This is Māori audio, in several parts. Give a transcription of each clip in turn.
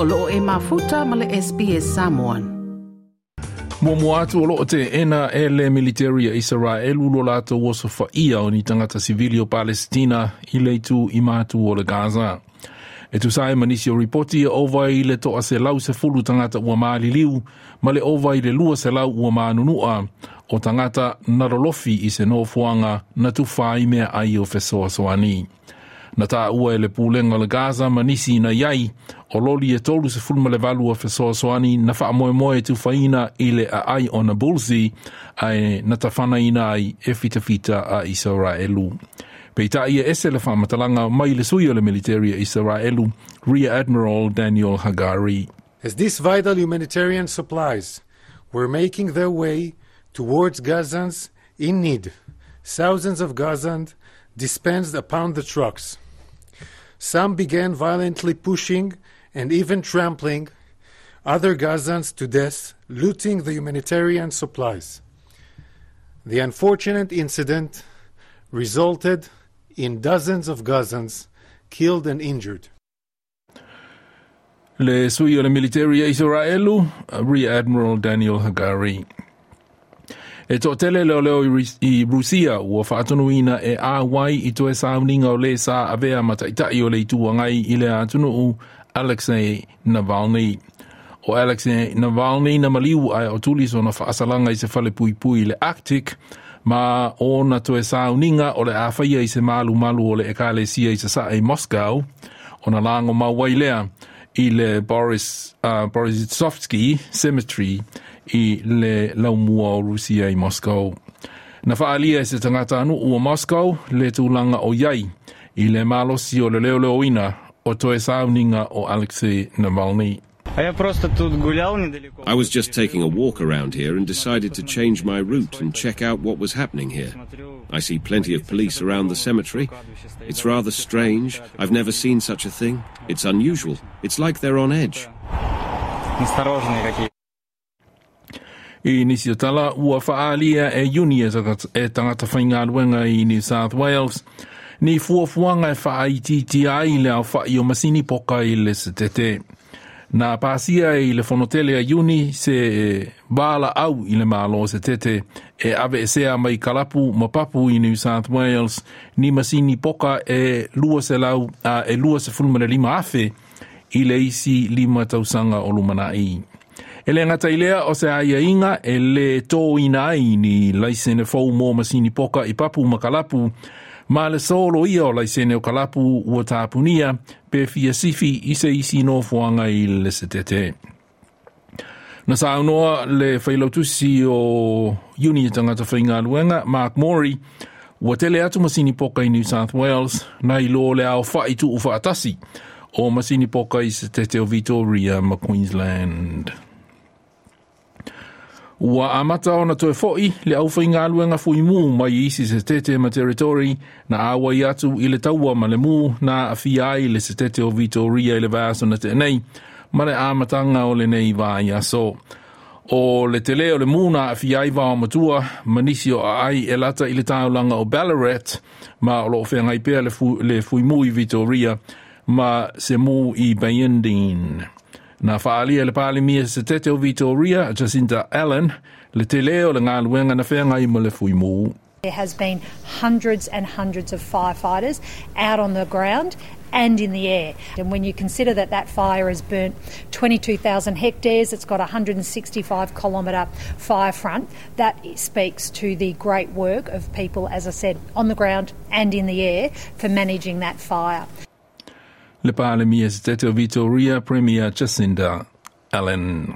o loo e mafuta ma le SPS Samoan. Mua mua atu o te ena e le militeri a Israel e lulo lato waso fa ia o ni tangata civili o Palestina i leitu i matu o le Gaza. E tu sae manisi o ripoti e ova i le toa se lau se fulu tangata ua maali liu, ma le ova i le lua se lau ua maanunua o tangata narolofi i se nofuanga na tu fai mea ai o fesoa soani. na tā ua e le pūlenga le Gaza ma nisi ina iai o loli e tolu se fulma le valua fesoasoani na wha moe moe i le a ai bulsi ai na ta ai e fita fita a Israelu. Pei tā ia ese le whamatalanga mai le sui o le military a Israelu, Rear Admiral Daniel Hagari. As this vital humanitarian supplies were making their way towards Gazans in need, thousands of Gazans dispensed upon the trucks. Some began violently pushing and even trampling other Gazans to death, looting the humanitarian supplies. The unfortunate incident resulted in dozens of Gazans killed and injured. Le suyo la militaria Israelu, Rear Admiral Daniel Hagari. E tō tele leo leo i Rusia, ua whaatunu ina e āwai i toe sāuninga o le sā avea mata i tai o le tua ngai i le atunu u Alexei Navalny. O Alexei Navalny na maliu ai o tulis o na whaasalanga i se fale pui pui le Arctic, ma o na toe sāuninga o le āwhaia i se malu malu o le ekalesia i se sā e Moscow, o na lango mawai lea i le Boris, uh, Boris Zofsky Cemetery i le laumua o Rusia i Moscow. Na se tangata anu ua Moscow le tūlanga o iai i le malosi o le o toe sauninga o Alexei Navalny. I was just taking a walk around here and decided to change my route and check out what was happening here. I see plenty of police around the cemetery. It's rather strange. I've never seen such a thing. It's unusual. It's like they're on edge. i nisi o tala ua faaalia e uni e, e tangata whainga ruenga i New South Wales. Ni fuafuanga e whaaititi ai le au whai o masini poka i le setete. Nā pāsia i e le fonotele a uni se e bāla au i le mālo se tete e ave e mai kalapu ma papu i New South Wales ni masini poka e lua se lau a e lua se fulmane lima afe i le isi lima tausanga o lumana ii. E le ngata ilea o se aia inga e le tō ina ai ni laisene fau mō masini poka i papu makalapu ma le solo ia o laisene o kalapu ua tāpunia pe fia sifi i se isi no fuanga i le setete. Na sa noa le whailautusi o uni e tangata whainga luenga, Mark Mori, ua tele atu masini poka i New South Wales, na i lo le ao wha i tu ufa atasi o masini poka i se o teo Vitoria ma Queensland. Ua amata ona toe foi le aufa inga alue nga fui mu mai isi se tete ma teritori na awa i atu i le taua ma le mu na afia i le se tete o Vitoria i le vaso na te nei ma le amatanga o le nei vai aso. O le tele o le mu na afia i vao matua manisio a ai e lata i le taulanga o Ballarat ma o lo fenga i le fui mu i Vitoria ma se mu i Bayendine. na faaalia le se tete o Vitoria Jacinta Allen le le galuega na ma le There has been hundreds and hundreds of firefighters out on the ground and in the air. And when you consider that that fire has burnt 22,000 hectares, it's got a 165 kilometre fire front, that speaks to the great work of people, as I said, on the ground and in the air for managing that fire. le palemia e se tete o Vitoria Premier Jacinda Allen.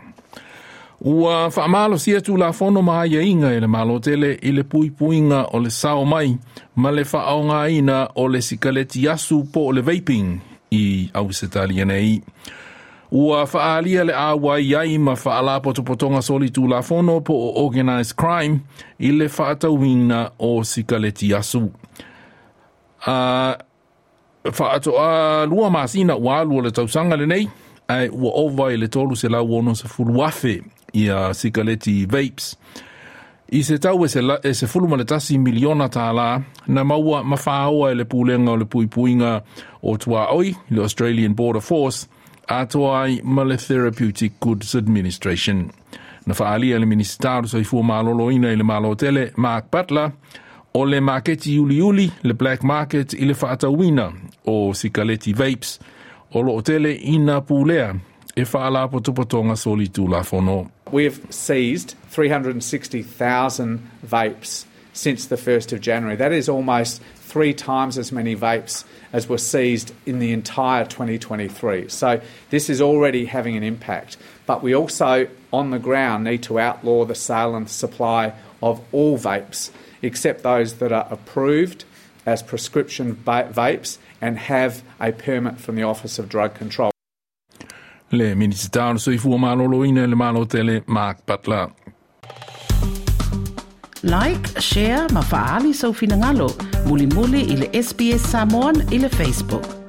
Ua whaamalo si atu la fono maa ia e inga ele malo tele i le pui puinga o le sao mai ma le whaao ina o le sikaleti asu po o le vaping i awisetali nei. Ua whaalia le awa iai ma whaala potopotonga soli tu la fono po o organised crime i le whaatawina o sikaleti asu. A fa ato a lua masina ua alu o le tausanga le nei, ai ua ova i le tolu se lau ono se fulu afe i a sigaleti vapes. I se tau e se, la, e se fulu maletasi miliona tā la, na maua mawhāoa e le pūlenga o le puipuinga o tua oi, le Australian Border Force, a toa ai Male Therapeutic Goods Administration. Na whaalia le ministaru sa i fua mālolo ina i le mālo tele, Mark Butler, o le maketi uli uli le black market i le whaatawina o sikaleti vapes o loo tele ina pūlea e whaala potopotonga soli tūla whono. We've seized 360,000 vapes since the 1st of January. That is almost three times as many vapes as were seized in the entire 2023. So this is already having an impact. But we also, on the ground, need to outlaw the sale and supply of all vapes, except those that are approved as prescription vapes and have a permit from the Office of Drug Control. Le minister so fu malo loine le malo tele Mark Butler. Like, share, mafaali sau finangalo, muli muli ile SBS Samoan ile Facebook.